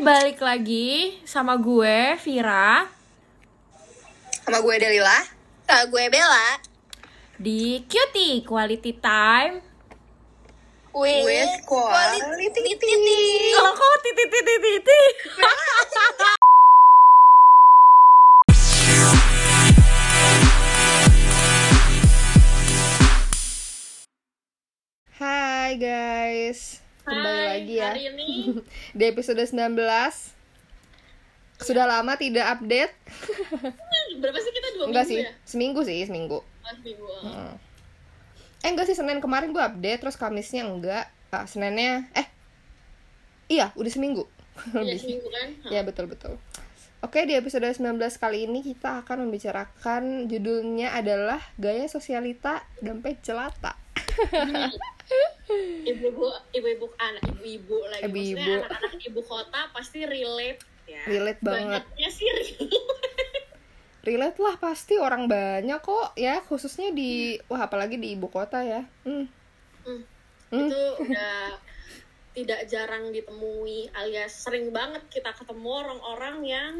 balik lagi sama gue Vira. Sama gue Delila. Sama gue Bella. Di Cutie Quality Time. With, quality, Kalau kok titit titit titit. Hai guys, kembali Hai, lagi ya. Hari ini. Di episode 19 Sudah lama tidak update. Berapa sih kita? Dua Enggak minggu sih, ya? seminggu sih, seminggu. Oh, seminggu. Eh enggak sih, Senin kemarin gue update, terus Kamisnya enggak. Ah, Seninnya, eh Iya, udah seminggu. Iya seminggu kan? Ya betul-betul Oke, di episode 19 kali ini kita akan membicarakan judulnya adalah Gaya Sosialita Dompet Celata Ibu-ibu, ibu-ibu anak ibu-ibu lagi. Ibu-ibu. Maksudnya anak-anak ibu kota pasti relate ya. Relate banget. Banyaknya sih relate. relate lah pasti orang banyak kok ya khususnya di wah apalagi di ibu kota ya hmm. Hmm. Hmm. Itu udah tidak jarang ditemui alias sering banget kita ketemu orang-orang yang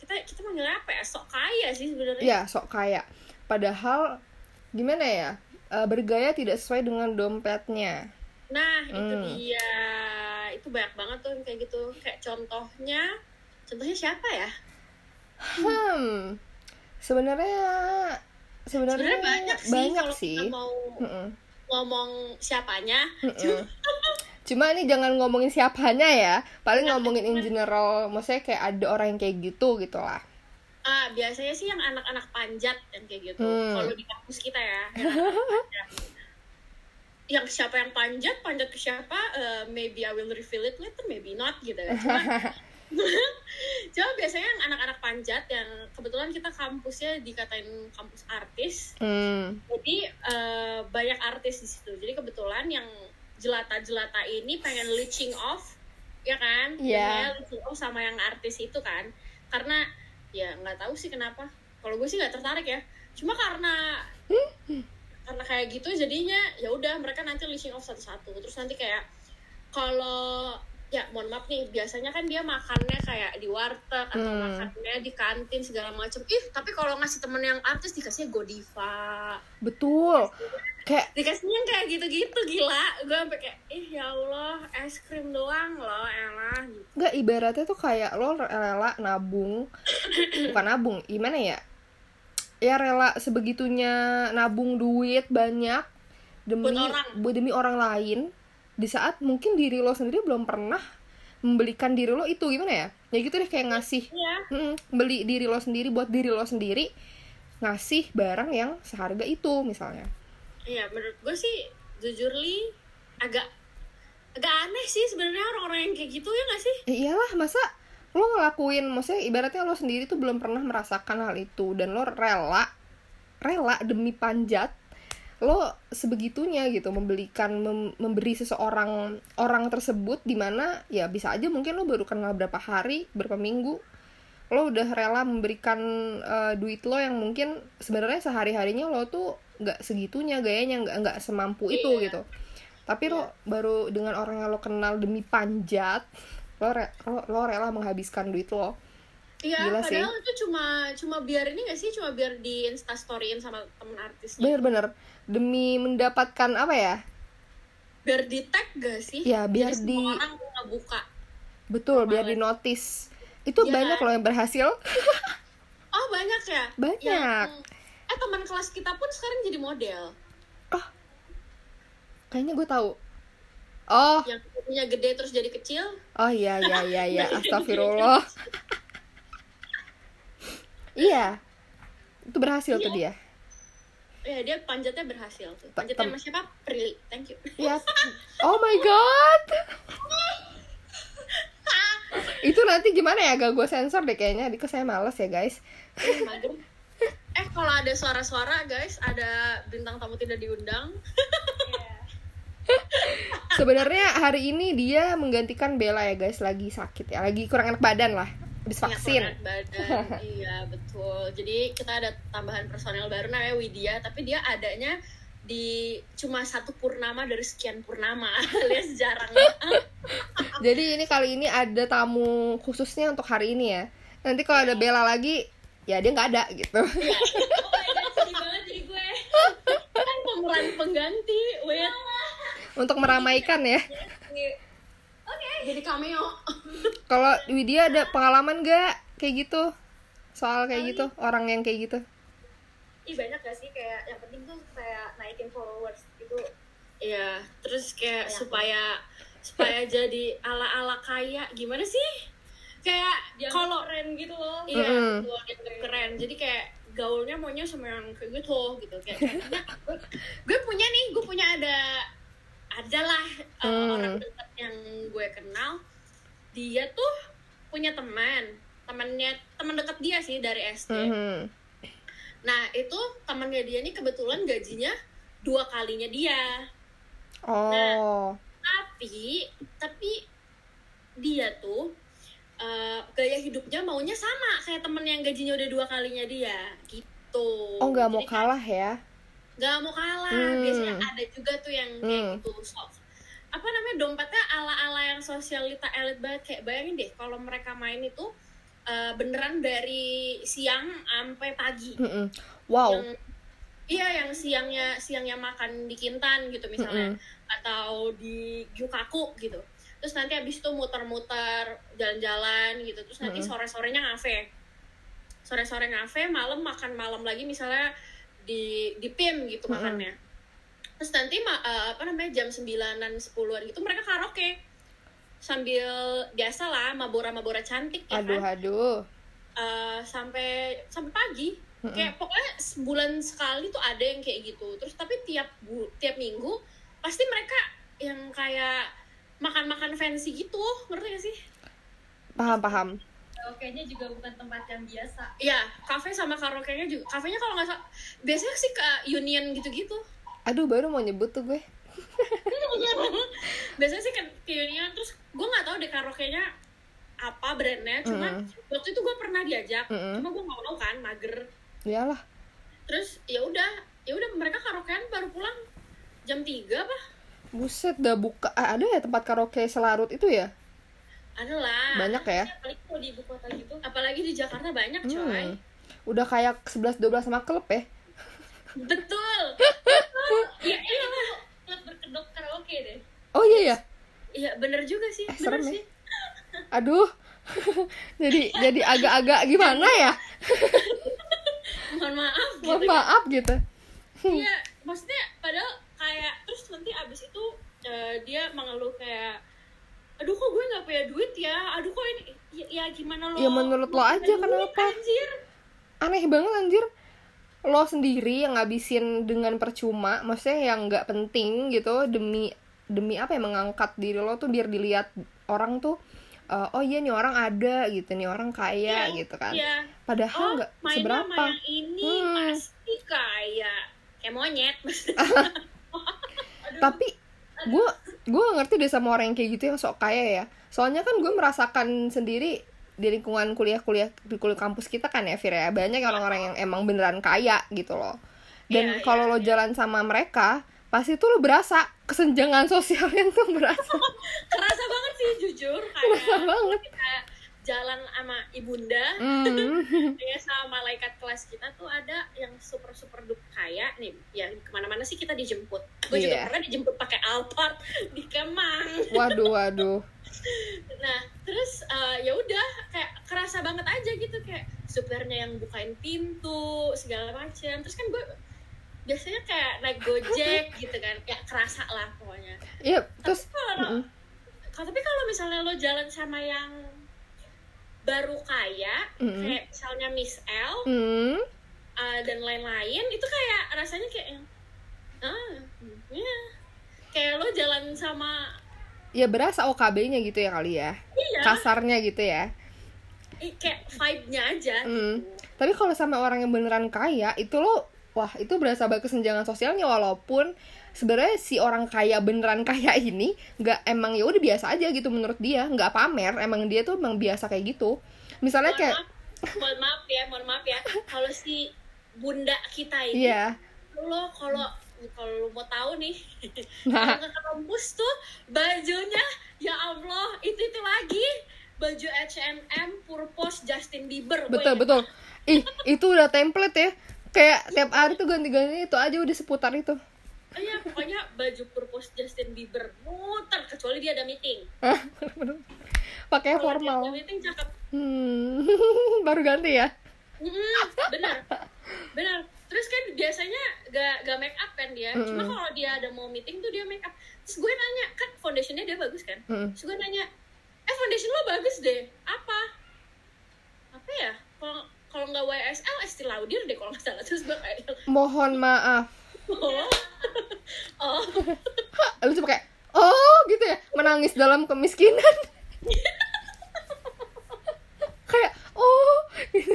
kita kita manggilnya apa ya sok kaya sih sebenarnya ya sok kaya padahal gimana ya eh, bergaya tidak sesuai dengan dompetnya. Nah itu Hmm. dia. Itu banyak banget tuh yang kayak gitu. Kayak contohnya contohnya siapa ya? Hmm. Sebenarnya sebenarnya sebenarnya banyak sih banyak kalau sih. kita mau Mm-mm. ngomong siapanya. Mm-mm. cuma ini jangan ngomongin siapanya ya. Paling Iya, ngomongin in general. Maksudnya kayak ada orang yang kayak gitu gitu lah ah biasanya sih yang anak-anak panjat yang kayak gitu. Hmm. kalau di kampus kita ya yang siapa yang panjat panjat ke siapa eh, maybe I will reveal it later maybe not gitu ya. Cuma cuma biasanya yang anak-anak panjat yang kebetulan kita kampusnya dikatain kampus artis. Hmm. jadi eh, banyak artis di situ. Jadi kebetulan yang jelata-jelata ini pengen leeching off ya kan? Iya. Pengennya leeching off sama yang artis itu kan. Karena ya nggak tahu sih kenapa. Kalau gue sih nggak tertarik ya. Cuma karena karena kayak gitu jadinya ya udah mereka nanti leeching off satu-satu. Terus nanti kayak kalau ya mohon maaf nih biasanya kan dia makannya kayak di warteg atau Hmm. makannya di kantin segala macam ih tapi kalau ngasih temen yang artis dikasihnya godiva. Betul. Kayak dikasihnya kayak gitu-gitu gila. Gue sampai kayak ih ya allah es krim doang loh elah gitu. Nggak ibaratnya tuh kayak lo rela nabung. Bukan nabung, gimana ya? Ya rela sebegitunya nabung duit banyak Demi Buat orang. demi orang lain Di saat mungkin diri lo sendiri belum pernah Membelikan diri lo itu gimana ya? Ya gitu deh kayak ngasih iya. mm, Beli diri lo sendiri buat diri lo sendiri Ngasih barang yang seharga itu misalnya. Iya menurut gue sih jujur li agak agak aneh sih sebenarnya orang-orang yang kayak gitu ya gak sih? Ya iyalah masa lo ngelakuin maksudnya ibaratnya lo sendiri tuh belum pernah merasakan hal itu dan lo rela rela demi panjat lo sebegitunya gitu membelikan mem- memberi seseorang orang tersebut di mana ya bisa aja mungkin lo baru kenal berapa hari berapa minggu lo udah rela memberikan eh, duit lo yang mungkin sebenarnya sehari harinya lo tuh nggak segitunya gayanya nggak nggak semampu itu Iya. gitu. Tapi lo baru dengan orang yang lo kenal demi panjat lo re- lo, lo rela menghabiskan duit lo Iya, Gila sih. padahal itu cuma cuma biar ini gak sih? Cuma biar di instastoryin sama temen artisnya. bener-bener demi mendapatkan apa ya Biar di tag gak sih? Ya, biar Jadi di- semua orang nggak buka. betul biar Kemarin. di notice itu Iya. banyak loh yang berhasil Oh banyak ya? Banyak. Yang- eh teman kelas kita pun sekarang jadi model. kayaknya gue tahu oh Yang punya gede terus jadi kecil. oh iya iya iya iya astagfirullah iya itu berhasil tuh dia Ya dia panjatnya berhasil tuh. Panjatnya sama siapa? Prilly. Thank you. Iya. Oh my god. itu nanti gimana ya gak gue sensor deh kayaknya Dika saya males ya guys Eh, mager. Eh kalau ada suara-suara guys, ada bintang tamu tidak diundang. sebenarnya hari ini dia menggantikan Bella ya guys lagi sakit ya lagi kurang enak badan lah habis vaksin badan. iya betul. Jadi kita ada tambahan personel baru namanya Widya, tapi dia adanya di cuma satu purnama dari sekian purnama alias jarang Jadi ini kali ini ada tamu khususnya untuk hari ini ya. Nanti kalau ada Bella lagi, ya dia nggak ada gitu. oh my god sedih banget jadi gue kan pemeran pengganti wait untuk meramaikan ya. Jadi cameo Kalau Widya ada pengalaman nggak kayak gitu? Soal kayak gitu, orang yang kayak gitu. Ih banyak gak sih kayak yang penting tuh kayak naikin followers itu Iya, terus kayak supaya supaya jadi ala-ala kaya gimana sih? Kayak dia kalau keren gitu loh. iya, betul, dianggap keren. Jadi kayak gaulnya maunya sama yang kayak gitu gitu kayak kayaknya gue, gue punya nih, gue punya ada adalah uh, Hmm. orang dekat yang gue kenal. Dia tuh punya teman, temannya teman dekat dia sih dari SD. Mhm. Nah, itu temannya dia nih kebetulan gajinya dua kalinya dia. Oh, tapi tapi dia tuh eh, gaya hidupnya maunya sama kayak temen yang gajinya udah dua kalinya dia gitu oh nggak mau Jadi kalah ya? Nggak mau kalah Hmm. biasanya ada juga tuh yang kayak Hmm. gitu so, apa namanya dompetnya ala ala yang sosialita elit banget kayak bayangin deh kalau mereka main itu eh, beneran dari siang sampai pagi Mhm. Wow. yang iya yang siangnya siangnya makan di Kintan gitu misalnya Mm-mm. atau di Yukaku gitu terus nanti abis itu muter-muter jalan-jalan gitu terus nanti sore-sorenya ngafe sore-sore ngafe malam makan malam lagi misalnya di di PIM gitu Mm-mm. makannya terus nanti ma- eh, apa namanya jam 9-an 10-an gitu mereka karaoke sambil biasa lah mabora-mabora cantik ya Aduh, kan aduh. Eh, sampai sampai pagi Mm-mm. kayak pokoknya sebulan sekali tuh ada yang kayak gitu terus tapi tiap bu tiap minggu pasti mereka yang kayak makan-makan fancy gitu ngerti gak sih Paham, paham. Kayaknya juga bukan tempat yang biasa. Iya, kafe sama karaoke-nya juga. Kafenya kalau nggak salah, biasanya sih ke Union gitu-gitu. Aduh, baru mau nyebut tuh gue. biasanya sih ke, ke Union, terus gue nggak tahu deh karaoke-nya apa brandnya. Cuma Mm. waktu itu gue pernah diajak, Mm-mm. cuma gue nggak mau kan, mager. Iyalah. Terus ya udah, ya udah mereka karaokean baru pulang jam 3 apa? Buset, udah buka. ah, ada ya tempat karaoke selarut itu ya? Ada lah. Banyak ya? Apalagi kalau di ibu kota gitu. Apalagi di Jakarta banyak coy. Hmm. Udah kayak 11-12 sama klub ya? Betul. Iya, iya. Klub berkedok karaoke deh. Oh iya ya? Iya, bener juga sih. Eh, bener serem ya. sih. Aduh. jadi jadi agak-agak gimana ya? Mohon maaf gitu. Mohon maaf gitu. Iya, maksudnya padahal kayak terus nanti abis itu eh, dia mengeluh kayak aduh kok gue nggak punya duit ya aduh kok ini ya, ya gimana lo Ya, menurut lo aja, duit, kenapa? anjir Aneh banget anjir. Lo sendiri yang ngabisin dengan percuma, maksudnya yang nggak penting gitu demi demi apa ya mengangkat diri lo tuh biar dilihat orang tuh eh, oh iya nih orang ada gitu nih orang kaya Iya, gitu kan. iya Padahal oh nggak mainnya seberapa. sama yang ini Hmm. pasti kayak kayak monyet tapi gue gue ngerti deh sama orang yang kayak gitu yang sok kaya ya. Soalnya kan gue merasakan sendiri di lingkungan kuliah-kuliah di kuliah kampus kita kan ya Fir ya. Banyak orang-orang yang emang beneran kaya gitu loh. Dan Iya, kalau iya, lo jalan sama mereka pasti tuh lo berasa kesenjangan sosialnya tuh berasa. Kerasa banget sih jujur kayak banget. kita jalan sama ibunda. Hmm. ya sama malaikat kelas kita tuh ada yang super super duper kaya nih. Ya ke mana-mana sih kita dijemput. Gue juga Iya. pernah dijemput pakai Alphard di Kemang. Waduh waduh. Nah terus eh, ya udah kayak kerasa banget aja gitu. Kayak supirnya yang bukain pintu segala macam terus kan gue biasanya kayak naik gojek gitu kan. Ya kerasa lah pokoknya. Iya terus tapi kalau kalau- tapi kalau misalnya lo jalan sama yang baru kaya Mm-mm. kayak misalnya Miss L hmm. uh, dan lain-lain itu kayak rasanya kayak ah ya kayak lo jalan sama ya berasa OKB-nya gitu ya kali ya iya kasarnya gitu ya i- kayak vibe-nya aja Hmm. gitu. Tapi kalau sama orang yang beneran kaya, itu lo wah, itu berasa banget kesenjangan sosialnya walaupun sebenarnya si orang kaya beneran kaya ini nggak emang ya udah biasa aja gitu menurut dia, nggak pamer, emang dia tuh emang biasa kayak gitu. Misalnya mohon kayak maaf. Mohon maaf ya mohon maaf ya. Kalau si bunda kita ini iya, lo kalau kalau lu mau tahu nih Nah. kalau ke kampus tuh bajunya ya Allah itu itu lagi. Baju H&M Purpose Justin Bieber betul betul. Ih itu udah template ya. Kayak tiap hari tuh ganti-ganti itu aja udah seputar itu Iya, pokoknya baju purpose Justin Bieber muter kecuali dia ada meeting. Pakai Kalau dia ada formal meeting cakep. hmm baru ganti ya Mm, bener, bener. Terus kan biasanya gak, gak make up kan dia. Cuma Mm-mm. kalau dia ada mau meeting tuh dia make up. Terus gue nanya, kan foundationnya dia bagus kan? Mm-mm. Terus gue nanya, eh foundation lo bagus deh. Apa? Apa ya? Kalau kalau nggak YSL, Estee Lauder deh kalau nggak salah. Terus gue kayak, mohon maaf oh, oh, lu cuma kayak oh gitu ya menangis dalam kemiskinan. Kayak oh gitu.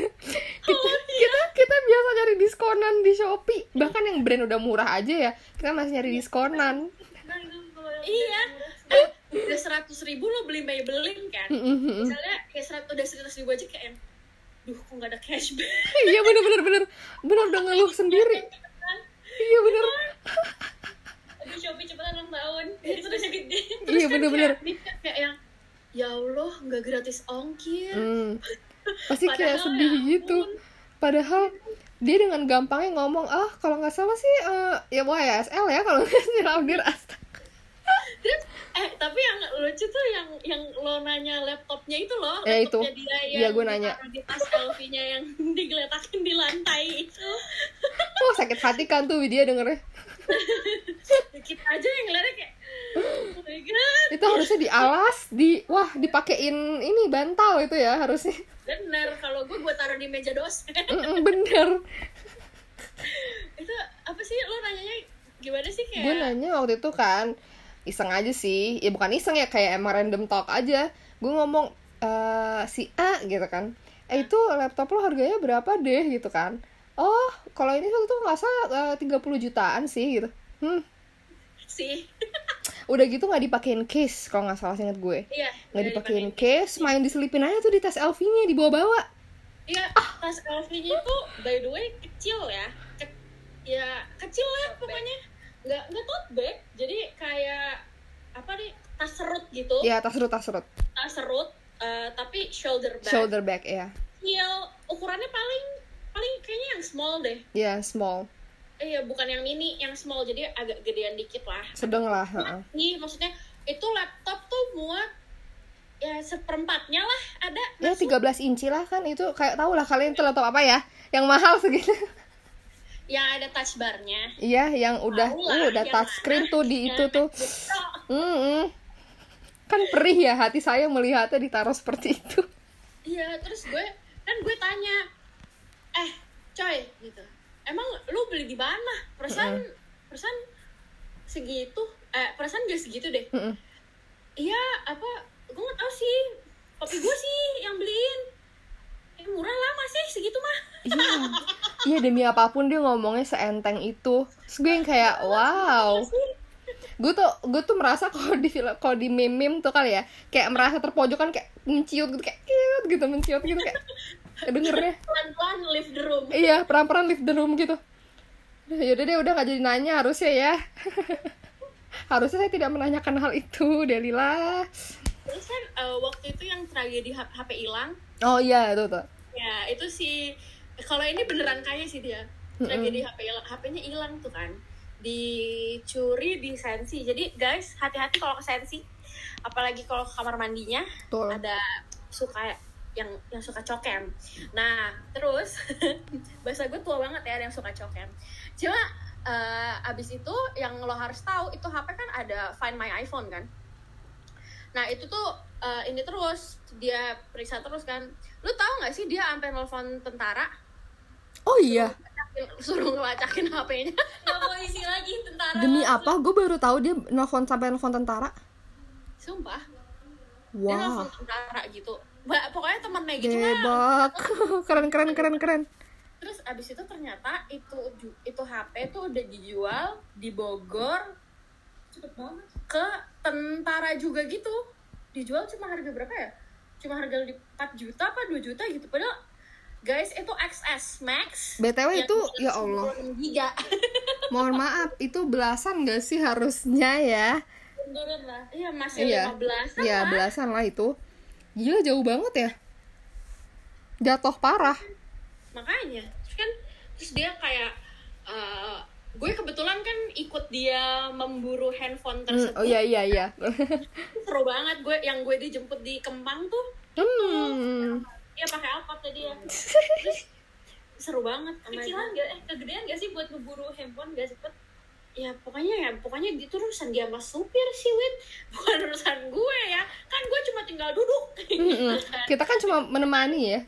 kita, kita kita biasa nyari diskonan di shopee. Bahkan yang brand udah murah aja ya kita masih nyari diskonan. Kalau yang iya. Eh, udah seratus ribu lo beli Maybelline kan? Misalnya kayak seratus udah seratus ribu aja kayak duh kok nggak ada cashback? Iya bener bener bener. Bener udah ngeluh sendiri. Iya bener Aduh, Shopee cepetan ulang tahun. Iya, Itu udah gede. iya bener bener kayak, kayak, kayak yang ya Allah nggak gratis ongkir Hmm. pasti kayak sedih ya gitu padahal dia dengan gampangnya ngomong ah kalau nggak salah sih eh, ya YSL ya kalau nggak salah Laudir astaga Terus, eh tapi yang lucu tuh yang yang lo nanya laptopnya itu loh Ya, itu. dia Iya, yang gua nanya. ditaruh di tas LV-nya yang digeletakin di lantai itu. Oh sakit hati kan tuh dia dengernya? Kita aja yang ngeliatnya kayak oh my god. Itu harusnya di alas di wah dipakein ini bantal itu ya harusnya. Bener kalau gue gue taruh di meja dosen bener. Itu apa sih lo nanyanya gimana sih kayak gue nanya waktu itu kan iseng aja sih. Ya bukan iseng ya kayak emang random talk aja. Gue ngomong eh si A gitu kan. Eh itu laptop lo harganya berapa deh? gitu kan. Oh kalau ini tuh nggak salah eh, 30 jutaan sih gitu. Hmm. Sih. Udah gitu nggak dipakein case kalau nggak salah inget gue. Iya nggak dipakein case. main diselipin aja tuh di tas LV-nya dibawa-bawa Iya, tas LV-nya itu by the way kecil ya. Ke- ya kecil lah pokoknya. Nggak nggak tote bag. Jadi kayak apa nih tas serut gitu. ya tas serut tas serut Tas serut eh, tapi shoulder bag. shoulder bag ya Kecil. Ukurannya paling paling kayaknya yang small deh. ya small Eh, Iya, bukan yang mini, yang small. Jadi agak gedean dikit lah. sedang lah heeh. Nih, maksudnya itu laptop tuh muat ya seperempatnya lah ada ya masuk. 13 inci lah kan itu kayak tau lah kalian itu laptop apa ya yang mahal segitu yang ada touch barnya iya yang udah uh, udah yang touchscreen mana, tuh di itu tuh Pro. Mm-mm. kan perih ya hati saya melihatnya ditaruh seperti itu Iya, terus gue kan gue tanya, eh, coy, gitu. Emang lu beli di mana? Perasaan, perasaan segitu, eh, perasaan gak segitu deh. Iya, apa? Gue nggak tahu sih. Papi gue sih yang beliin. Eh, murah lah masih segitu mah. iya. Iya demi apa pun dia ngomongnya seenteng itu. Terus gue yang kayak wow. gue tuh gue tuh merasa kalau di film kalau di meme meme tuh kali ya kayak merasa terpojokan kayak menciut gitu kayak cute gitu menciut gitu kayak dengernya Pelan-pelan leave the room. iya peran-peran leave the room gitu. Yaudah deh udah gak jadi nanya harusnya ya. Harusnya saya tidak menanyakan hal itu Delila Terus kan eh, waktu itu yang tragedi HP hilang, oh iya itu tuh ya itu si kalau ini beneran kaya sih dia. Tragedi HP hilang HP-nya hilang tuh kan. Dicuri di sensi jadi guys hati-hati kalau ke sensi. Apalagi kalau ke kamar mandinya Betul. ada suka yang yang suka cokem. Nah terus bahasa gue tua banget ya ada yang suka cokem. Cuma eh, abis itu yang lo harus tahu itu HP kan ada Find My iPhone kan? Nah itu tuh eh, ini terus dia periksa terus kan. Lu tahu nggak sih dia sampai nelfon tentara? Oh iya. Suruh ngelacakin HP-nya Nggak polisi lagi tentara. demi apa? Gue baru tahu dia nelfon sampai nelfon tentara. Sumpah. Dia nelfon wow tentara gitu. Ba- pokoknya temennya gitu Debak. keren keren keren keren. Terus abis itu ternyata itu itu HP tuh udah dijual di Bogor cepet banget. ke tentara juga gitu dijual cuma harga berapa ya? Cuma harga li- 4 juta apa 2 juta gitu. Padahal guys itu XS Max btw itu ya Allah. 96 giga. Mohon maaf itu belasan gak sih harusnya ya? Turun lah. Iya masih Iya. 15 Iya belasan lah itu. Gila jauh banget ya. Jatuh parah. Makanya terus kan terus dia kayak eh, gue kebetulan kan ikut dia memburu handphone Hmm, tersebut. Oh iya iya iya. Seru banget gue yang gue dijemput di Kemang tuh. Hmm. Iya pakai Alphard tadi ya terus seru banget. Oh kecilan gak eh kegedean gak sih buat ngeburu handphone? Gak cepet ya pokoknya ya pokoknya itu urusan dia sama supir sih Win bukan urusan gue ya. Kan gue cuma tinggal duduk. Mm-mm. Kita kan cuma menemani ya.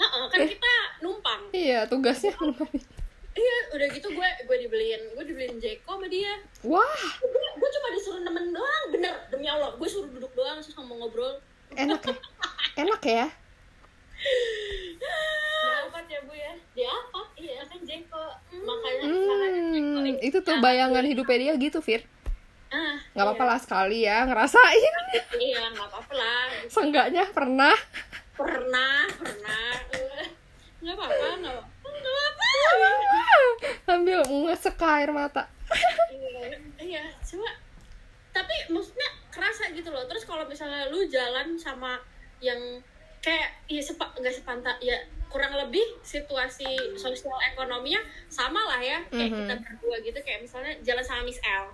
Heeh, kan kita numpang. Iya tugasnya menemani iya udah gitu gue gue dibeliin gue dibeliin Jeko sama dia. Wah. Gue, gue cuma disuruh nemen doang bener demi Allah. Gue suruh duduk doang terus ngomong ngobrol. Enak ya? Enak ya? Apa ya bu ya? Dia apa iya kan Jeko. Makanya makanya Jeko hmm, itu tuh bayangan hidupnya dia gitu Fir. Ah Gak apa-apa lah sekali ya ngerasain. Iya nggak apa-apa lah. Seenggaknya pernah. Pernah pernah. Nggak apa-apa nggak apa-apa Sambil ngesek air mata. Iya cuma tapi maksudnya kerasa gitu loh. Terus kalau misalnya lu jalan sama yang kayak ya sepa nggak sepantas ya kurang lebih situasi sosial ekonominya sama lah ya kayak Mhm. kita berdua gitu. Kayak misalnya jalan sama Miss L.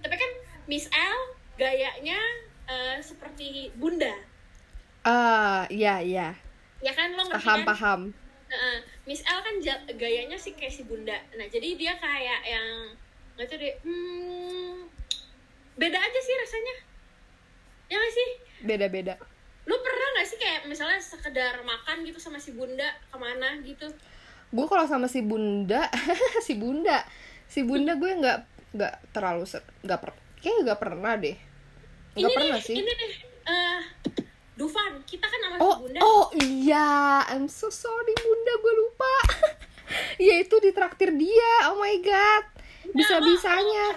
Tapi kan Miss L gayanya eh, seperti bunda. Ah iya iya. Ya kan lo ngerti Paham kan paham Heeh. Miss L kan gayanya sih kayak si bunda. Nah jadi dia kayak yang nggak tahu deh. Hmm, beda aja sih rasanya. Ya nggak sih? Beda-beda Lu pernah nggak sih kayak misalnya sekedar makan gitu sama si bunda ke mana gitu? gue kalau sama si bunda si bunda si bunda gue nggak nggak terlalu nggak per kayaknya nggak pernah deh nggak pernah nih, sih Ini nih. eh Dufan, kita kan sama oh bunda. oh iya. I'm so sorry bunda gue lupa. Ya itu di traktir dia. Oh my god. Bisa bisanya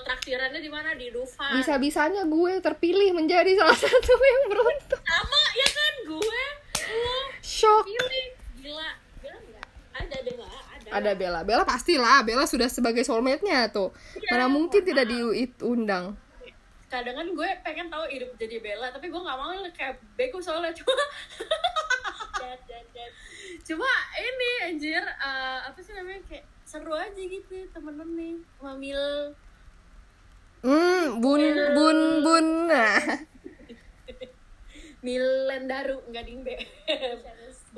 traktirannya di mana? Di Dufan? bisa bisanya gue terpilih menjadi salah satu yang beruntung. Sama ya kan? Gue. Lo shock. pilih gila. Gila nggak? Ada nggak? Ada. ada Bella. Bella pastilah. Bella sudah sebagai soulmate-nya tuh. Mana mungkin tidak diundang kadang kan gue pengen tahu hidup jadi Bella tapi gue nggak mau kayak bego soalnya cuma Dad, dad, dad. cuma ini anjir eh, apa sih namanya kayak seru aja gitu temenan nih mamil hmm bun bun bun nah. Milendaru nggak dingbe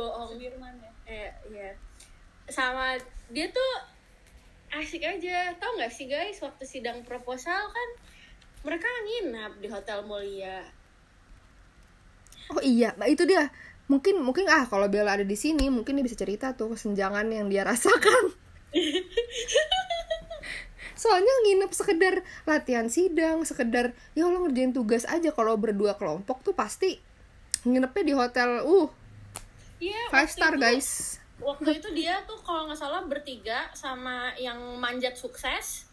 bohong. Sudirman ya? Eh iya. Sama dia tuh asik aja. Tau nggak sih guys waktu sidang proposal kan mereka nginap di hotel mulia Oh iya, nah itu dia. Mungkin mungkin ah kalau Bella ada di sini, mungkin dia bisa cerita tuh kesenjangan yang dia rasakan. Soalnya nginep sekedar latihan sidang, sekedar ya Allah ngerjain tugas aja kalau berdua kelompok tuh pasti nginepnya di hotel uh Iya, five star itu- guys. waktu itu dia tuh kalau nggak salah bertiga sama yang manjat sukses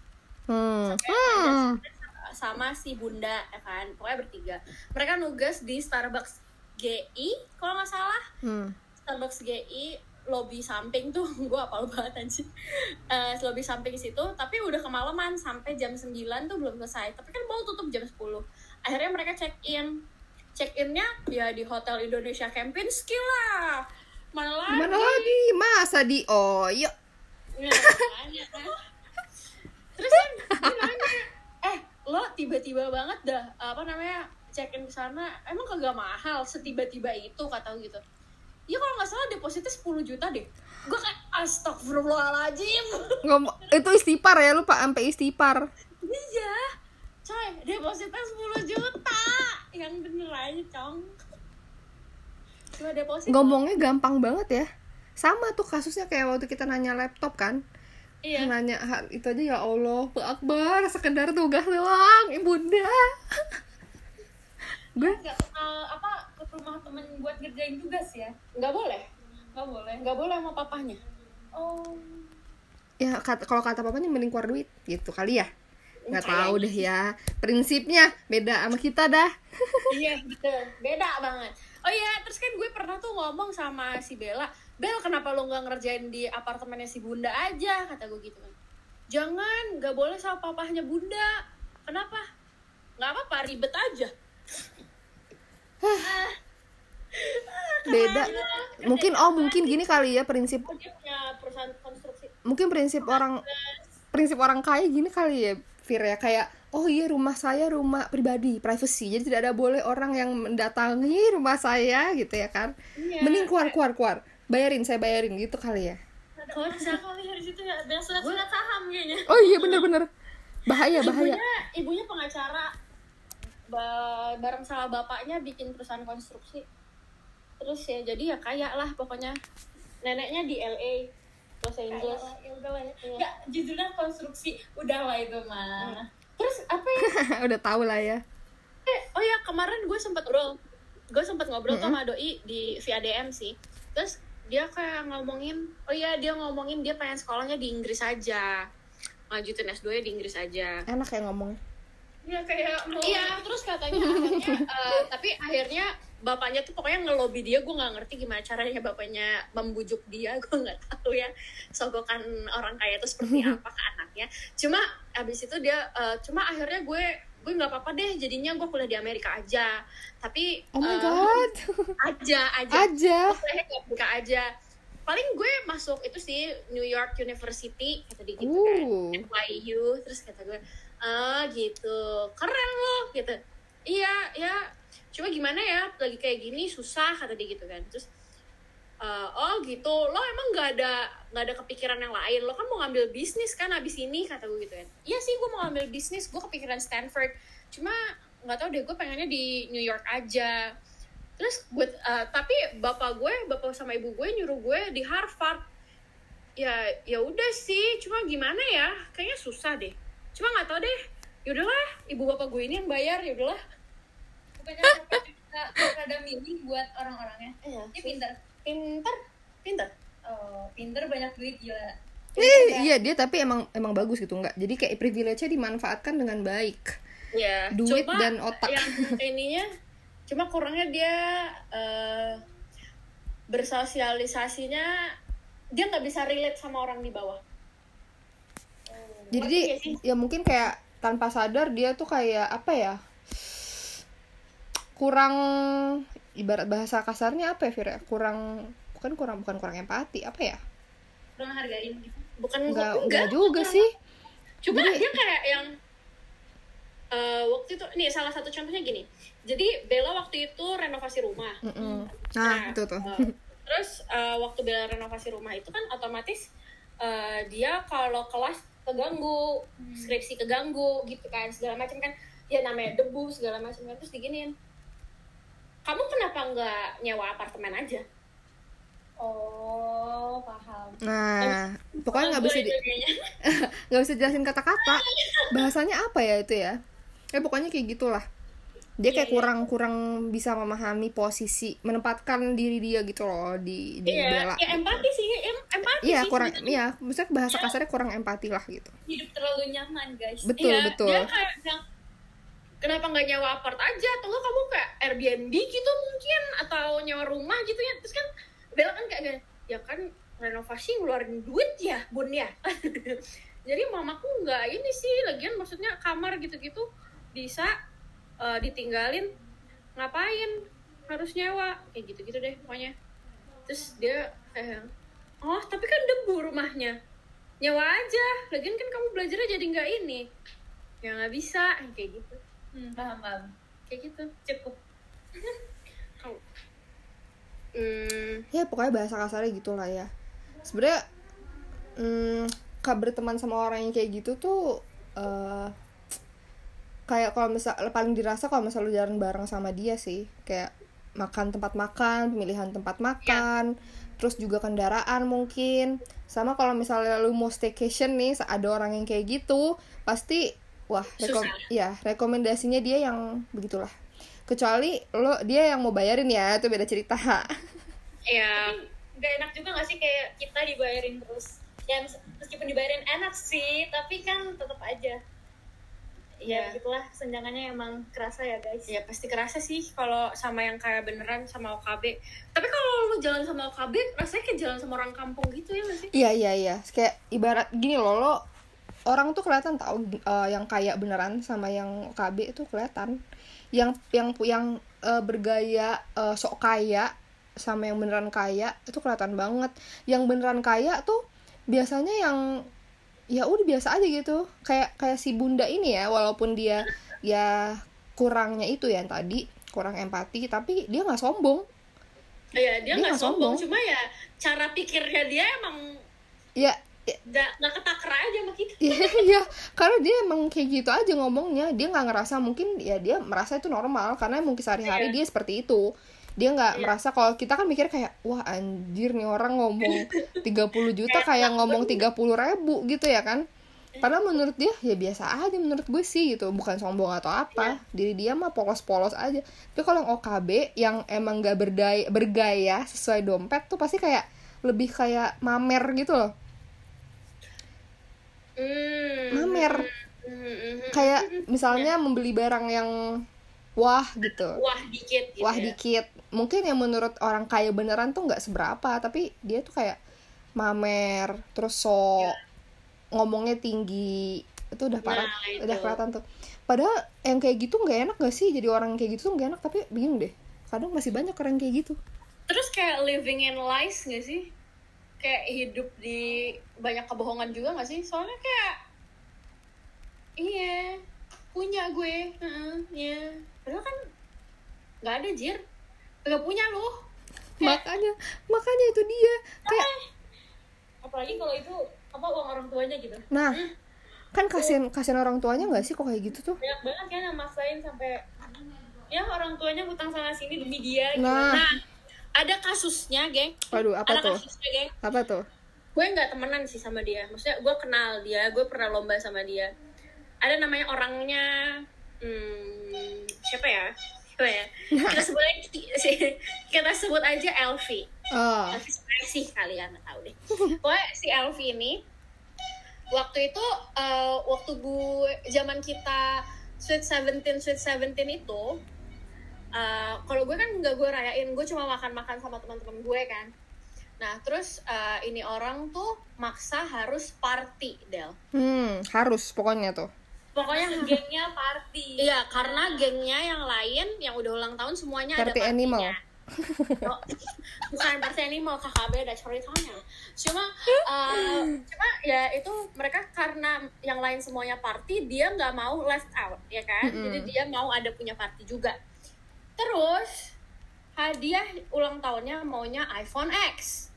Hmm. Sampai Hmm. manjat sukses sama si bunda ya kan? Pokoknya bertiga. Mereka nugas di Starbucks GI kalau nggak salah. Hmm. Starbucks GI lobby samping tuh. Gue apal banget anjir Eh, lobby samping situ. Tapi udah kemalaman sampai jam 9 tuh belum selesai. Tapi kan mau tutup jam 10 akhirnya mereka check in check innya ya di hotel Indonesia Kempinski lah. Mana lagi? Mana lagi? Masa di makanya kan. Terus kan dia nanya, eh lo tiba-tiba banget dah apa namanya check in ke sana emang kagak mahal setiba-tiba itu kata gitu. Ya kalau nggak salah depositnya 10 juta deh. Gue kayak astagfirullahaladzim. Ngomong itu istighfar ya lupa sampai istighfar. iya. Coy, depositnya 10 juta. Yang bener aja, Cong. Cuma deposit. Ngomongnya gampang banget ya. Sama tuh kasusnya kayak waktu kita nanya laptop kan. Iya. nanya hal itu aja ya Allah Akbar sekedar tugas doang ibunda gue nggak kenal apa ke rumah temen buat ngerjain tugas ya? Nggak boleh. nggak boleh. Nggak boleh sama papahnya. oh. Ya kata kalau kata papanya mending keluar duit gitu kali ya. Nggak tahu deh ya. Prinsipnya beda sama kita dah. Iya betul. Beda banget. Oh iya terus kan gue pernah tuh ngomong sama si Bella Bel kenapa lo nggak ngerjain di apartemennya si Bunda aja? Kata gue gitu kan. Jangan nggak boleh sama papahnya Bunda. Kenapa? Nggak apa-apa ribet aja. Beda. Mungkin oh mungkin gini kali ya prinsip mungkin prinsip orang prinsip orang kaya gini kali ya Fir ya. Kayak oh iya rumah saya rumah pribadi privacy. Jadi tidak ada boleh orang yang mendatangi rumah saya gitu ya kan. Iya. mending keluar keluar keluar bayarin saya bayarin gitu kali ya? Kalau bisa kali dari situ ya biar surat surat saham kayaknya. Oh iya bener bener bahaya bahaya. ibunya ibunya pengacara. Ba- bareng sama bapaknya bikin perusahaan konstruksi. Terus ya jadi ya kaya lah pokoknya. Neneknya di LA Los Angeles. ya ya. Iya. nggak judulnya konstruksi. Udah lah itu mah. Terus apa ya? Udah tahu lah ya. Eh, oh ya kemarin gue sempat ngobrol. Gue sempat ngobrol tuh sama doi di via DM sih. Terus dia kayak ngomongin oh iya dia ngomongin dia pengen sekolahnya di Inggris aja. Lanjutin S2 -nya di Inggris aja. Enak ya ngomong. Ya kayak mau Iya, terus katanya akhirnya, eh, tapi akhirnya bapaknya tuh pokoknya ngelobi dia, gue nggak ngerti gimana caranya bapaknya membujuk dia, gue nggak tahu ya sogokan orang kaya itu seperti apa ke anaknya. Cuma abis itu dia, eh, cuma akhirnya gue gue nggak apa-apa deh, jadinya gue kuliah di Amerika aja. Tapi oh my eh, god. aja aja, aja. Di Amerika aja. Paling gue masuk itu sih New York University kata dia gitu kan. uh NYU terus kata gue ah gitu. Keren loh gitu. Iya ya. Cuma gimana ya lagi kayak gini susah kata dia gitu kan. Terus eh, oh gitu. Lo emang nggak ada nggak ada kepikiran yang lain? Lo kan mau ngambil bisnis kan abis ini kata gue gitu kan. Iya sih gue mau ngambil bisnis. Gue kepikiran Stanford. Cuma nggak tahu deh gue pengennya di New York aja. Terus gue eh, tapi bapak gue bapak sama ibu gue nyuruh gue di Harvard. Ya ya udah sih. Cuma gimana ya? Kayaknya susah deh. Cuma nggak tahu deh. Yaudahlah ibu bapak gue ini yang bayar ya yaudahlah bukannya kita ada mini buat orang-orangnya? Iya dia pinter pinter. Pinter? Oh pinter banyak duit gila. Eh, iya dia tapi emang emang bagus gitu nggak jadi kayak privilege-nya dimanfaatkan dengan baik. Ya Duit cuma dan otak. yang ininya cuma kurangnya dia eh, bersosialisasinya dia nggak bisa relate sama orang di bawah. Jadi Ngerti dia ya mungkin kayak tanpa sadar dia tuh kayak apa ya kurang ibarat bahasa kasarnya apa ya Fir ya? kurang bukan kurang bukan kurang empati apa ya? Kurang hargain gitu. Bukan enggak enggak juga sih. Cuma Jadi- dia kayak yang eh, waktu itu nih salah satu contohnya gini. Jadi Bella waktu itu renovasi rumah. Mm-mm. nah itu tuh. eh, terus eh, waktu Bella renovasi rumah itu kan otomatis eh, dia kalau kelas keganggu skripsi keganggu gitu kan segala macam kan. Ya namanya debu segala macam kan terus diginiin kamu kenapa nggak nyewa apartemen aja? Oh paham. Nah pokoknya nggak bisa nggak bisa jelasin kata-kata. Bahasanya apa ya itu ya? Eh pokoknya kayak gitulah. Dia kayak Iya, iya. kurang kurang bisa memahami posisi menempatkan diri dia gitu loh di di Iya, Bella ya empati sih, em- empati iya sih. kurang iya maksudnya bahasa kasarnya kurang empati lah gitu. Hidup terlalu nyaman guys. Betul Iya, betul. Dia kayak kenapa nggak nyewa apart aja? Atau nggak kamu kayak Airbnb gitu mungkin? Atau nyewa rumah gitu ya? Terus kan Bella kan kayak gini, ya kan renovasi ngeluarin duit ya, bun ya. Jadi mamaku nggak ini sih, lagian maksudnya kamar gitu-gitu bisa eh, ditinggalin ngapain harus nyewa kayak gitu-gitu deh pokoknya terus dia kayak oh tapi kan debu rumahnya nyewa aja lagian kan kamu belajarnya jadi nggak ini ya nggak bisa kayak gitu hmm, paham paham. Kayak gitu cukup. Kalau- hmm, ya pokoknya bahasa kasarnya gitulah ya. Sebenarnya hmm, kak berteman sama orang yang kayak gitu tuh eh, kayak kalau misal paling dirasa kalau misal lu jalan bareng sama dia sih. Kayak makan tempat makan pemilihan tempat makan terus juga kendaraan mungkin. Sama kalau misalnya lu mau staycation nih ada orang yang kayak gitu pasti wah rekom Susah. ya rekomendasinya dia yang begitulah. Kecuali lo dia yang mau bayarin ya itu beda cerita. Ya nggak enak juga nggak sih kayak kita dibayarin terus? Ya mes- meskipun dibayarin enak sih tapi kan tetap aja. Ya ya gitulah senjangannya emang kerasa ya guys. Ya pasti kerasa sih kalau sama yang kayak beneran sama OKB tapi kalau lu jalan sama OKB rasanya kayak jalan sama orang kampung gitu ya nggak sih? Iya iya iya, kayak ibarat gini loh lo orang tuh kelihatan tahu eh, yang kayak beneran sama yang KB itu kelihatan. Yang yang yang eh, bergaya eh, sok kaya sama yang beneran kaya itu kelihatan banget. Yang beneran kaya tuh biasanya yang ya udah biasa aja gitu. Kayak kayak si Bunda ini ya, walaupun dia ya kurangnya itu ya yang tadi kurang empati, tapi dia nggak sombong. Iya dia nggak sombong. sombong. cuma ya cara pikirnya dia emang Ya nggak nggak ketakra aja sama kita Iya, iya, karena dia emang kayak gitu aja ngomongnya. Dia nggak ngerasa mungkin ya dia merasa itu normal karena mungkin sehari-hari Iya. dia seperti itu. Dia nggak Iya. merasa kalau kita kan mikir kayak wah anjir nih orang ngomong 30 juta kayak ngomong 30 ribu gitu ya kan. Padahal menurut dia ya biasa aja menurut gue sih gitu, bukan sombong atau apa. Diri dia mah polos-polos aja. Tapi kalau yang OKB yang emang gak berdaya, bergaya sesuai dompet tuh pasti kayak lebih kayak mamer gitu loh. Hmm. Mamer. Hmm, hmm, kayak misalnya membeli barang yang wah gitu. Wah dikit gitu wah ya. dikit. Mungkin yang menurut orang kaya beneran tuh nggak seberapa tapi dia tuh kayak mamer terus so ngomongnya tinggi. Itu udah parah Nah, itu. udah kelihatan tuh. Padahal yang kayak gitu nggak enak gak sih? Jadi orang kayak gitu tuh nggak enak tapi bingung deh. Kadang masih banyak orang kayak gitu. Terus kayak living in lies gak sih kayak hidup di banyak kebohongan juga gak sih? Soalnya kayak iya punya gue heeh, iya. Padahal kan nggak ada jir. Nggak punya loh makanya makanya itu dia. Kayak apalagi kalau itu apa uang orang tuanya gitu. Nah kan kasihan kasihan orang tuanya nggak sih kok kayak gitu tuh? Banyak banget kan yang maksain sampai ya orang tuanya ngutang sana sini demi dia gitu. nah. Nah ada kasusnya geng. Waduh apa ada tuh? kasusnya geng. Apa tuh? Gue nggak temenan sih sama dia. Maksudnya gue kenal dia gue pernah lomba sama dia. Ada namanya orangnya hmm, siapa ya? Siapa ya? Kita sebut aja kita sebut aja Elvi. Oh. Elvi sih kalian nggak tahu deh. Pokoknya si Elvi ini waktu itu eh, waktu gue zaman kita Sweet Seventeen Sweet Seventeen itu eh, kalau gue kan nggak gue rayain gue cuma makan-makan sama teman-teman gue kan. Nah terus eh, ini orang tuh maksa harus party Del. Hmm, harus pokoknya tuh. pokoknya gengnya party. Iya karena gengnya yang lain yang udah ulang tahun semuanya Party ada animal. partinya Oh, bukan party animal kakak beda ceritanya. Cuma eh, cuma ya itu mereka karena yang lain semuanya party dia nggak mau left out ya kan? Mm-mm. jadi dia mau ada punya party juga terus hadiah ulang tahunnya maunya iPhone X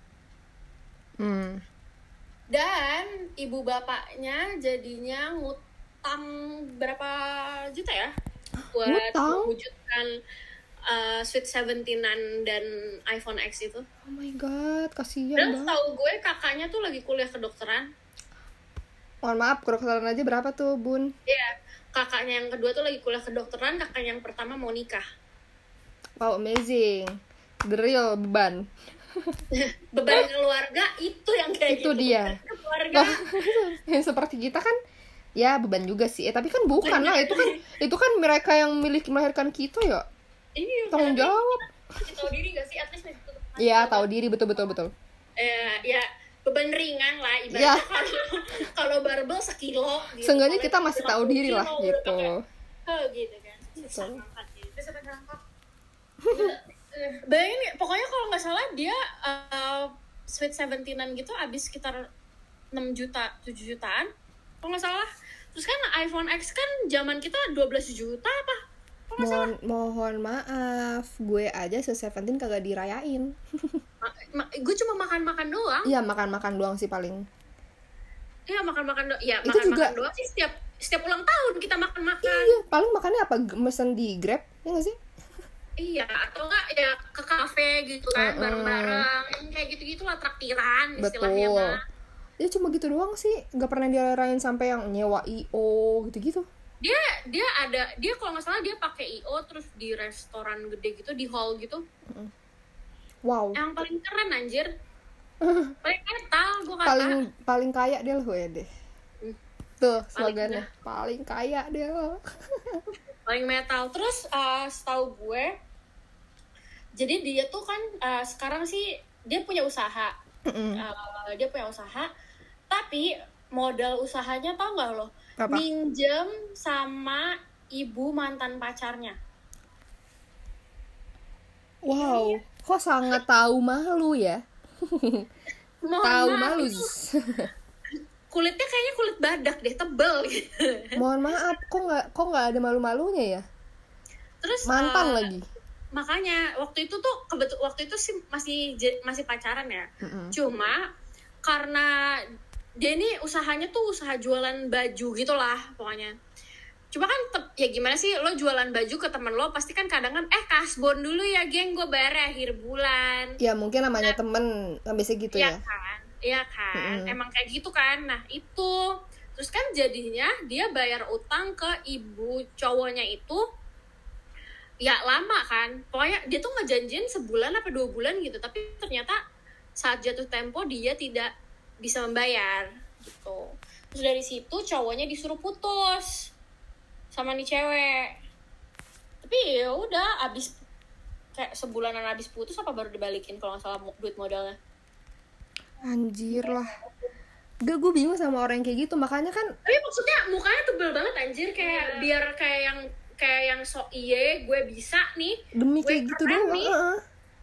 Hmm. dan ibu bapaknya jadinya ngutang berapa juta ya buat Ngutang? mewujudkan uh, Sweet Seventeenan dan iPhone X itu. Oh my god, kasihan Dan tahu gue kakaknya tuh lagi kuliah kedokteran. Mohon maaf, kedokteran aja berapa tuh, Bun? Iya, kakaknya yang kedua tuh lagi kuliah kedokteran, kakaknya yang pertama mau nikah. Wow, amazing. The real beban. Beban keluarga itu yang kayak Itu gitu. dia. Beban Keluarga. yang seperti kita kan ya beban juga sih. Eh, tapi kan bukan lah, itu kan itu kan mereka yang milih melahirkan kita ya. Ini Tanggung jawab. tahu diri gak sih at least masih tutup mata. Iya, tahu diri betul betul betul. eh, ya beban ringan lah Iya. ibaratnya kalau kalau barbel sekilo gitu. Seenggaknya kita masih tahu 50 diri lah gitu. "Heh," gitu kan susah Betul. banget gitu. Sampai. bayangin ya, pokoknya kalau nggak salah dia uh, sweet seventeenan gitu abis sekitar 6 juta 7 jutaan kalau nggak salah terus kan iPhone X kan zaman kita 12 juta apa nggak salah Mohon mohon maaf, gue aja se Seventeen kagak dirayain. Ma- ma- gue cuma makan-makan doang Iya, makan-makan doang sih paling. iya makan-makan doang ya Itu makan-makan juga- doang sih setiap setiap ulang tahun kita makan-makan Iya, paling makannya apa? Mesen di Grab, ya gak sih? Iya atau enggak ya ke kafe gitu kan bareng-bareng Yang kayak gitu-gitu lah traktiran istilahnya Betul. mah Ya cuma gitu doang sih, nggak pernah dirayain sampai yang nyewa IO gitu-gitu. dia dia ada dia kalau nggak salah dia pakai io terus di restoran gede gitu di hall gitu. Wow. yang paling keren anjir. Paling metal gue kata Paling paling kaya dia loh ya deh. tuh slogannya. paling kaya deh lo paling metal. Terus uh, setahu gue jadi dia tuh kan uh, sekarang sih dia punya usaha. Uh, dia punya usaha. Tapi modal usahanya tau nggak lo? Apa? minjem sama ibu mantan pacarnya. Wow kok sangat tahu malu ya? Tahu malu kulitnya kayaknya kulit badak deh tebel gitu. Mohon maaf kok nggak kok nggak ada malu malunya ya? Terus mantan uh, lagi. makanya waktu itu tuh kebetul waktu itu sih masih masih pacaran ya. Mm-mm. cuma karena dia ini usahanya tuh usaha jualan baju gitulah pokoknya. Cuma kan ya gimana sih lo jualan baju ke temen lo pasti kan kadang kan eh kasbon dulu ya geng gue bayar akhir bulan. Ya mungkin namanya temen kan biasa gitu Iya ya. kan iya kan? Mm-mm. emang kayak gitu kan? Nah itu. Terus kan jadinya dia bayar utang ke ibu cowoknya itu ya lama kan? Pokoknya dia tuh ngejanjiin sebulan apa dua bulan gitu tapi ternyata saat jatuh tempo dia tidak bisa membayar gitu. Terus dari situ cowoknya disuruh putus sama nih cewek. Tapi ya udah abis kayak sebulanan abis putus apa baru dibalikin kalau nggak salah duit modalnya anjir lah. Gak gue bingung sama orang yang kayak gitu. Makanya kan tapi maksudnya mukanya tebel banget anjir. Kayak biar kayak yang kayak yang sok iye gue bisa nih. Demi kayak gitu doang nih. heeh.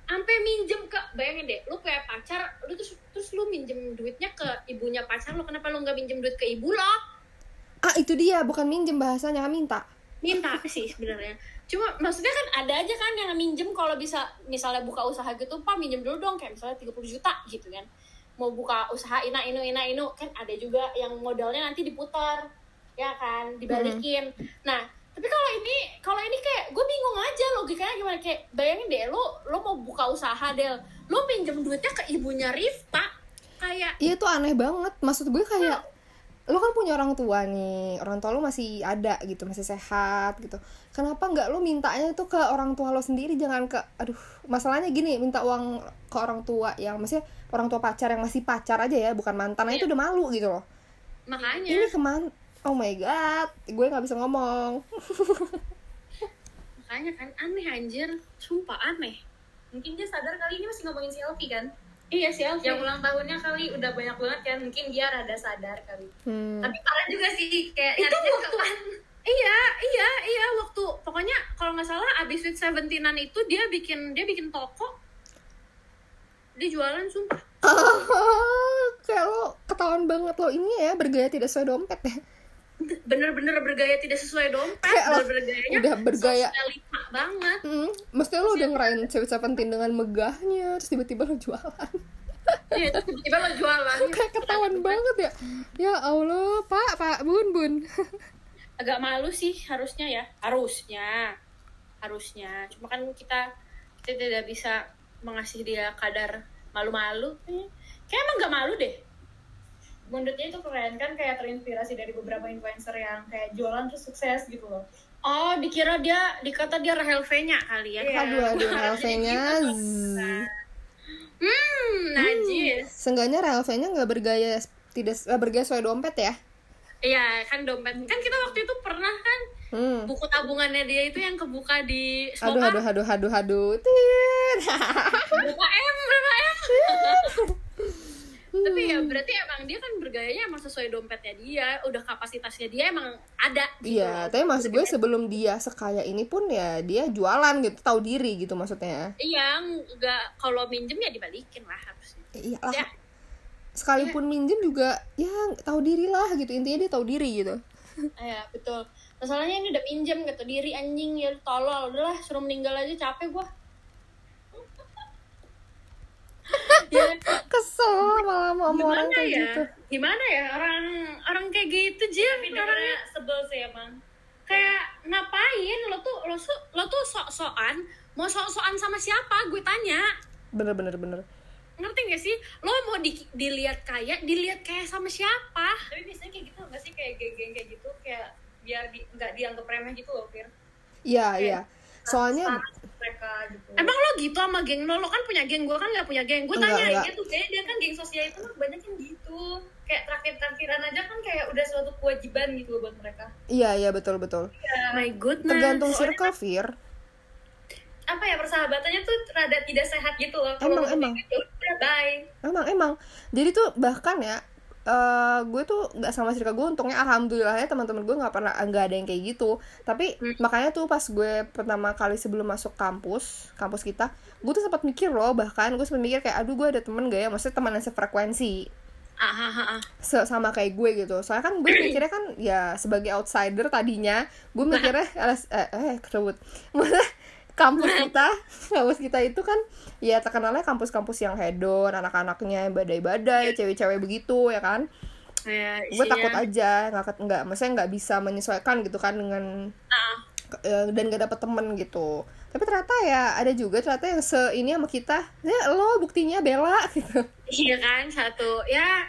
sampai minjem ke bayangin deh lu punya pacar lu terus terus lu minjem duitnya ke ibunya pacar lu kenapa lu nggak minjem duit ke ibu lo? Ah itu dia bukan minjem bahasanya minta. Minta sih sebenarnya. Cuma maksudnya kan ada aja kan yang minjem kalau bisa misalnya buka usaha gitu pak minjem dulu dong kayak misalnya 30 juta gitu kan mau buka usaha ina inu ina inu kan ada juga yang modalnya nanti diputar ya kan dibalikin. Nah tapi kalau ini kalau ini kayak gue bingung aja logikanya gimana. Kayak bayangin deh lo lo mau buka usaha del. Lo minjem duitnya ke ibunya Rifta kayak Iya tuh aneh banget. Maksud gue kayak lo kan punya orang tua nih, orang tua lo masih ada gitu, masih sehat gitu. Kenapa nggak lo mintanya itu ke orang tua lo sendiri, jangan ke, aduh, masalahnya gini, minta uang ke orang tua yang maksudnya orang tua pacar yang masih pacar aja ya, bukan mantan, nah itu udah malu gitu loh. makanya Ini keman, oh my god, gue nggak bisa ngomong. makanya kan aneh anjir sumpah aneh mungkin dia sadar kali ini masih ngomongin si Elvi kan iya sih Alfi. yang ulang tahunnya kali udah banyak banget kan mungkin dia rada sadar kali Hmm. tapi parah juga sih kayak itu waktu iya iya iya waktu pokoknya kalau nggak salah abis Sweet Seventeenan itu dia bikin dia bikin toko. Dia jualan sumpah. Kayak lo ketahuan banget lo ini ya bergaya tidak sesuai dompet ya. bener-bener bergaya tidak sesuai dompet. Kayak lo bergayanya udah bergaya. banget. Hmm, mestinya lo udah ngerain cewek seventeen dengan megahnya, terus tiba-tiba lo jualan. iya tiba-tiba lo jualan. Kayak ketahuan banget ya. Ya allah pak pak bun bun agak malu sih harusnya ya. Harusnya. Harusnya. Cuma kan kita kita tidak bisa mengasih dia kadar malu-malu. Kayak emang nggak malu deh. Menurutnya itu keren kan kayak terinspirasi dari beberapa influencer yang kayak jualan terus sukses gitu loh. Oh, dikira dia, dikata dia Rahel V-nya kali ya. Iya. aduh aduh Ralph-nya Hmm, najis. seenggaknya Ralph-nya nggak bergaya tidak bergaya sesuai dompet ya Iya, kan dompet. Kan kita waktu itu pernah kan hmm. buku tabungannya dia itu yang kebuka di aduh aduh aduh aduh aduh Tit. Berapa M, berapa M. Tapi ya berarti emang dia kan bergayanya emang sesuai dompetnya dia, udah kapasitasnya dia emang ada. gitu Iya, tapi maksud gue sebelum dia sekaya ini pun ya dia jualan gitu, tahu diri gitu maksudnya. Iya, nggak kalau minjem ya dibalikin lah harusnya. Iya lah. Ya. Sekalipun minjem juga ya tahu diri lah gitu. Intinya dia tahu diri gitu. Iya, betul. Masalahnya ini udah pinjam gitu diri anjing ya tolol udahlah suruh meninggal aja capek gua. ya Kesel malah sama orang kayak ya? gitu. Gimana ya orang orang kayak gitu Jim orangnya sebel sih emang kayak ngapain lo tuh lo tuh lo tuh sok-sokan mau sok-sokan sama siapa gue tanya Bener bener bener. Ngerti gak sih? Lo mau di- dilihat kaya dilihat kayak sama siapa? Tapi biasanya kayak gitu nggak sih? Kayak geng-geng kayak gitu kayak biar di, nggak dianggap remeh gitu loh Fir. Iya iya. Soalnya mereka gitu. Emang lo gitu sama geng lo? Lo kan punya geng, gue kan gak punya geng. Gue tanya enggak. dia tuh kayak dia kan geng sosial itu mah banyak yang gitu. Kayak traktir traktiran aja kan kayak udah suatu kewajiban gitu loh buat mereka. Iya iya betul betul. My goodness. tergantung circle Fir apa ya persahabatannya tuh rada tidak sehat gitu loh. Emang, lo emang. udah bye. Emang emang. Jadi tuh bahkan ya eh gue tuh nggak sama circle gue untungnya alhamdulillah ya teman-teman gue nggak pernah nggak ada yang kayak gitu. Tapi makanya tuh pas gue pertama kali sebelum masuk kampus kampus kita gue tuh sempat mikir loh bahkan gue sempat mikir kayak aduh gue ada temen gak ya? Maksudnya teman yang sefrekuensi. Ah, ah, ah, ah. se- sama kayak gue gitu. Soalnya kan gue mikirnya kan ya sebagai outsider tadinya gue mikirnya alas- eh, eh kesebut Maksudnya, kampus kita kampus kita itu kan ya terkenalnya kampus-kampus yang hedon anak-anaknya badai-badai cewek-cewek begitu ya kan? Ya, gue takut aja nggak nggak maksudnya nggak bisa menyesuaikan gitu kan dengan eh, dan gak dapet temen gitu. Tapi ternyata ya ada juga ternyata yang se ini sama kita ya lo buktinya bela gitu. Iya kan satu ya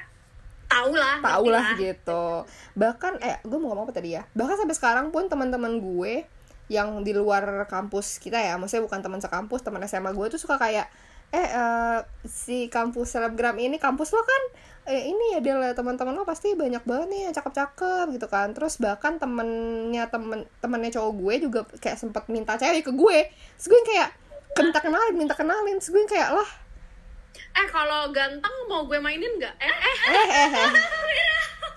tau lah tau lah gitu. Bahkan eh gue mau ngomong apa tadi ya? Bahkan sampai sekarang pun teman-teman gue yang di luar kampus kita ya. Maksudnya bukan teman sekampus teman SMA gue tuh suka kayak eh eh, si kampus selebgram ini kampus lo kan eh, ini ya dia teman-teman lo pasti banyak banget nih yang cakep-cakep gitu kan. Terus bahkan temennya temen temennya cowok gue juga kayak sempet minta cewek ke gue. Terus gue kayak minta kenalin minta kenalin terus gue kayak lah eh kalau ganteng mau gue mainin nggak? Eh eh eh. Eh eh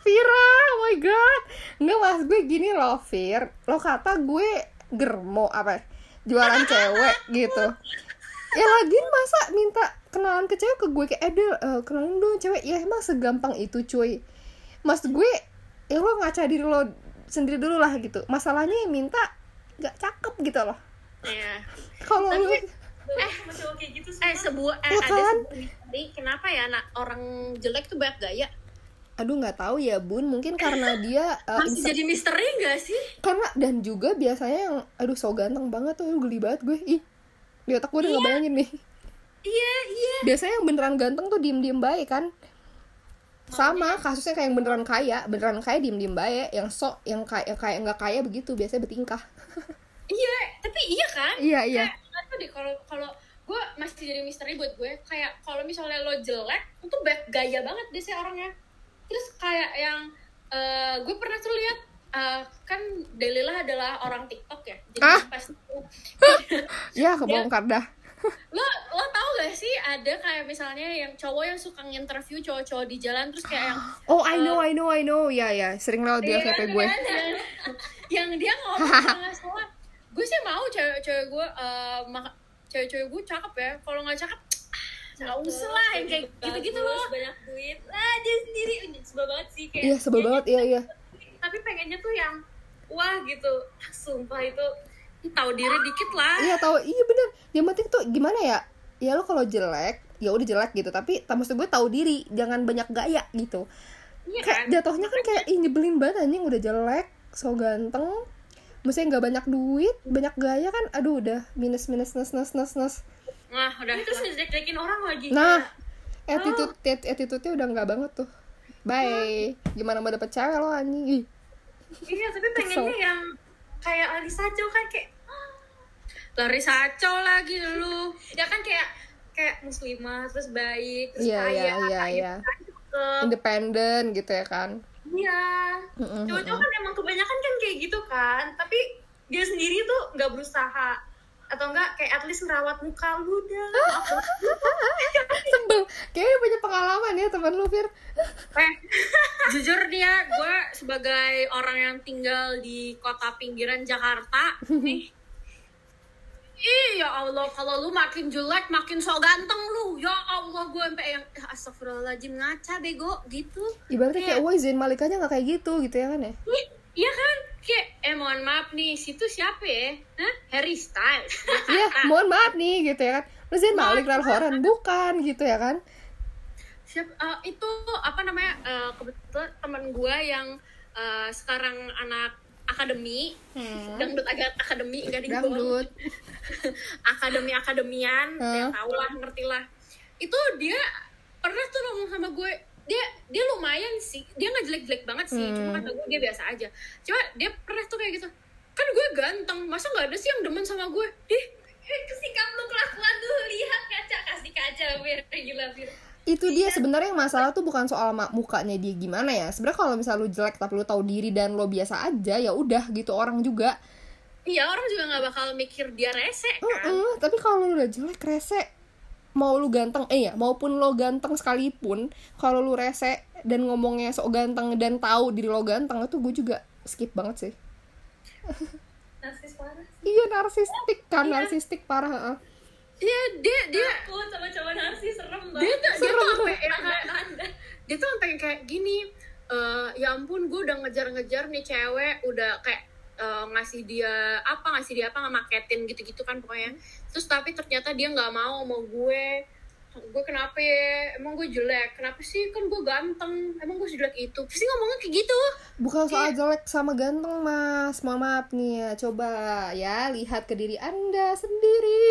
Vira, oh my god. Nggak mas, gue gini loh Vir Lo kata gue germo apa ya, Jualan cewek gitu. Ya lagian masa minta kenalan ke cewek ke gue Kayak eh Del, eh, kenalin dong cewek. Ya emang segampang itu cuy. Mas gue, ya lo ngaca diri lo sendiri dulu lah gitu. Masalahnya yang minta gak cakep gitu loh. Iya. Kalau lo eh kayak gitu eh sebuah eh Ya ada kan? sebuah misteri kenapa ya anak orang jelek tuh banyak gaya Aduh nggak tahu ya bun. Mungkin karena dia eh, masih Insta- jadi misteri nggak sih? Karena dan juga biasanya yang aduh so ganteng banget tuh geli banget gue. Ih di otak gue udah ngebayangin nih. Iya iya. Biasanya yang beneran ganteng tuh diem diem baik kan? Sama kasusnya kayak yang beneran kaya. Beneran kaya diem diem baik. Yang sok yang kayak kayak nggak kaya begitu biasanya bertingkah. Iya tapi iya kan? Iya iya. Tahu deh kalau kalau gue masih jadi misteri buat gue. Kayak kalau misalnya lo jelek itu banyak gaya banget deh sih orangnya terus kayak yang eh, gue pernah tuh lihat eh, kan Delila adalah orang TikTok ya? Jadi Ah. pas ya kebongkar dah. Lo lo tau gak sih ada kayak misalnya yang cowok yang suka nginterview cowok-cowok di jalan terus kayak yang oh I know I know I know. Ya ya sering lewat di Iya, FYP gue. yang, yang dia ngomong salah. Gue sih mau cewek-cewek gue eh, mak- cewek-cewek gue cakep ya. Kalau nggak cakep nggak usah lah yang kayak gitu-gitu loh. banyak duit. Ah dia sendiri. Sebel banget sih kayak iya sebel banget. iya iya. tapi pengennya tuh yang wah gitu. Ah, sumpah itu. Tahu diri dikit lah. Iya tahu. Iya bener. Yang penting tuh gimana ya? Ya lo kalau jelek ya udah jelek gitu. Tapi maksud gue tahu diri. Jangan banyak gaya gitu. Iya kayak kan? jatuhnya kan kayak ih nyebelin banget anjing. Udah jelek so ganteng. Maksudnya nggak banyak duit, banyak gaya kan, aduh udah minus minus minus minus minus minus. Nah udah Ini terus ngejelek-jelekin orang lagi Nah, attitude atti- attitude-nya udah nggak banget tuh. Bye. Gimana mau dapet cewek lo anjing? Ih. iya tapi pengennya yang kayak lagi sajo kan kayak lari saco lagi lu ya kan kayak kayak muslimah terus baik terus kaya iya, iya, kayak iya. cakep. Independen gitu ya kan. iya Mm-mm, cowok-cowok kan emang kebanyakan kan kayak gitu kan tapi dia sendiri tuh nggak berusaha atau enggak kayak at least ngerawat muka lu dah. Sebel. Kayaknya punya pengalaman ya teman lu, Fir. eh jujur dia gue sebagai orang yang tinggal di kota pinggiran Jakarta nih Ih, ya Allah, kalau lu makin jelek, makin so ganteng lu. Ya Allah, gue sampai yang, "Ya, astagfirullahaladzim, ngaca bego, gitu. Ibaratnya kayak, wah Zain Malik aja nggak kayak gitu gitu ya kan ya? Ih, Iya kan? Kayak, eh mohon maaf nih, situ siapa ya? Hah? Harry Styles. Iya, mohon maaf nih gitu ya kan. Lu Zain Malik Ralph Lauren bukan gitu ya kan? Siap, eh, itu apa namanya? eh, kebetulan teman gue yang eh, sekarang anak akademi, dangdut agak akademi, enggak di Dangdut. akademi akademian, Hah? ya tau lah, ngerti lah. Itu dia pernah tuh ngomong sama gue, dia dia lumayan sih, dia nggak jelek-jelek banget sih, cuma kata gue dia biasa aja. Cuma dia pernah tuh kayak gitu, kan gue ganteng, masa nggak ada sih yang demen sama gue? Ih, sikap lu kelakuan tuh lihat kaca kasih kaca bir gila bir itu dia sebenarnya yang masalah tuh bukan soal mukanya dia gimana ya. Sebenarnya kalau misal lu jelek tapi lu tahu diri dan lo biasa aja ya udah gitu orang juga. Iya orang juga nggak bakal mikir dia rese kan? Mm-mm, tapi kalau lu udah jelek rese mau lu ganteng eh ya maupun lo ganteng sekalipun kalau lu rese dan ngomongnya sok ganteng dan tahu diri lo ganteng itu gue juga skip banget sih. Narsis parah iya narsistik kan narsistik parah heeh. iya dia dia aku sama cowok narsis serem banget. Dia tuh dia tuh sampai Tanda- tanda. dia tuh sampai kayak gini eh ya ampun gue udah ngejar-ngejar nih cewek udah kayak eh, ngasih dia apa ngasih dia apa ngemaketin gitu-gitu kan pokoknya. Terus tapi ternyata dia nggak mau mau gue gue kenapa ya? Emang gue jelek? Kenapa sih? Kan gue ganteng. Emang gue sejelek itu? Pasti ngomongnya kayak gitu. Bukan soal jelek sama ganteng mas. Mohon maaf nih ya. Coba ya lihat ke diri anda sendiri.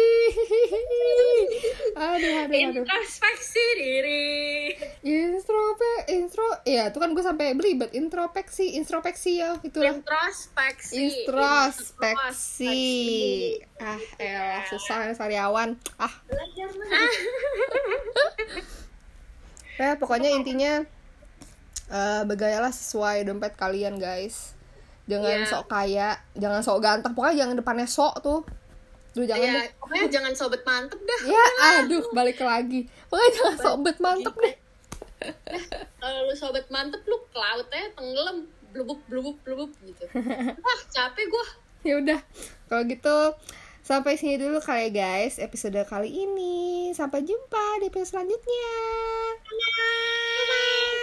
Aduh aduh aduh. Introspeksi diri. Intrope, intro, ya itu kan gue sampai belibet. Introspeksi, introspeksi ya itulah. introspeksi. Introspeksi. Ah, elah susah nih sariawan. Ah, ya pokoknya intinya eh bergayalah sesuai dompet kalian guys. Jangan Iya. sok kaya, jangan sok ganteng. Pokoknya jangan depannya sok tuh. Duh jangan ya deh. pokoknya jangan sobat mantep dah Ya, aduh balik lagi. Pokoknya jangan sok bet mantep deh. kalau lu sobat mantep lu ke lautnya tenggelam blubuk blubuk blubuk gitu wah capek gua ya udah kalau gitu Sampai sini dulu kali guys episode kali ini. Sampai jumpa di episode selanjutnya. Bye. Bye.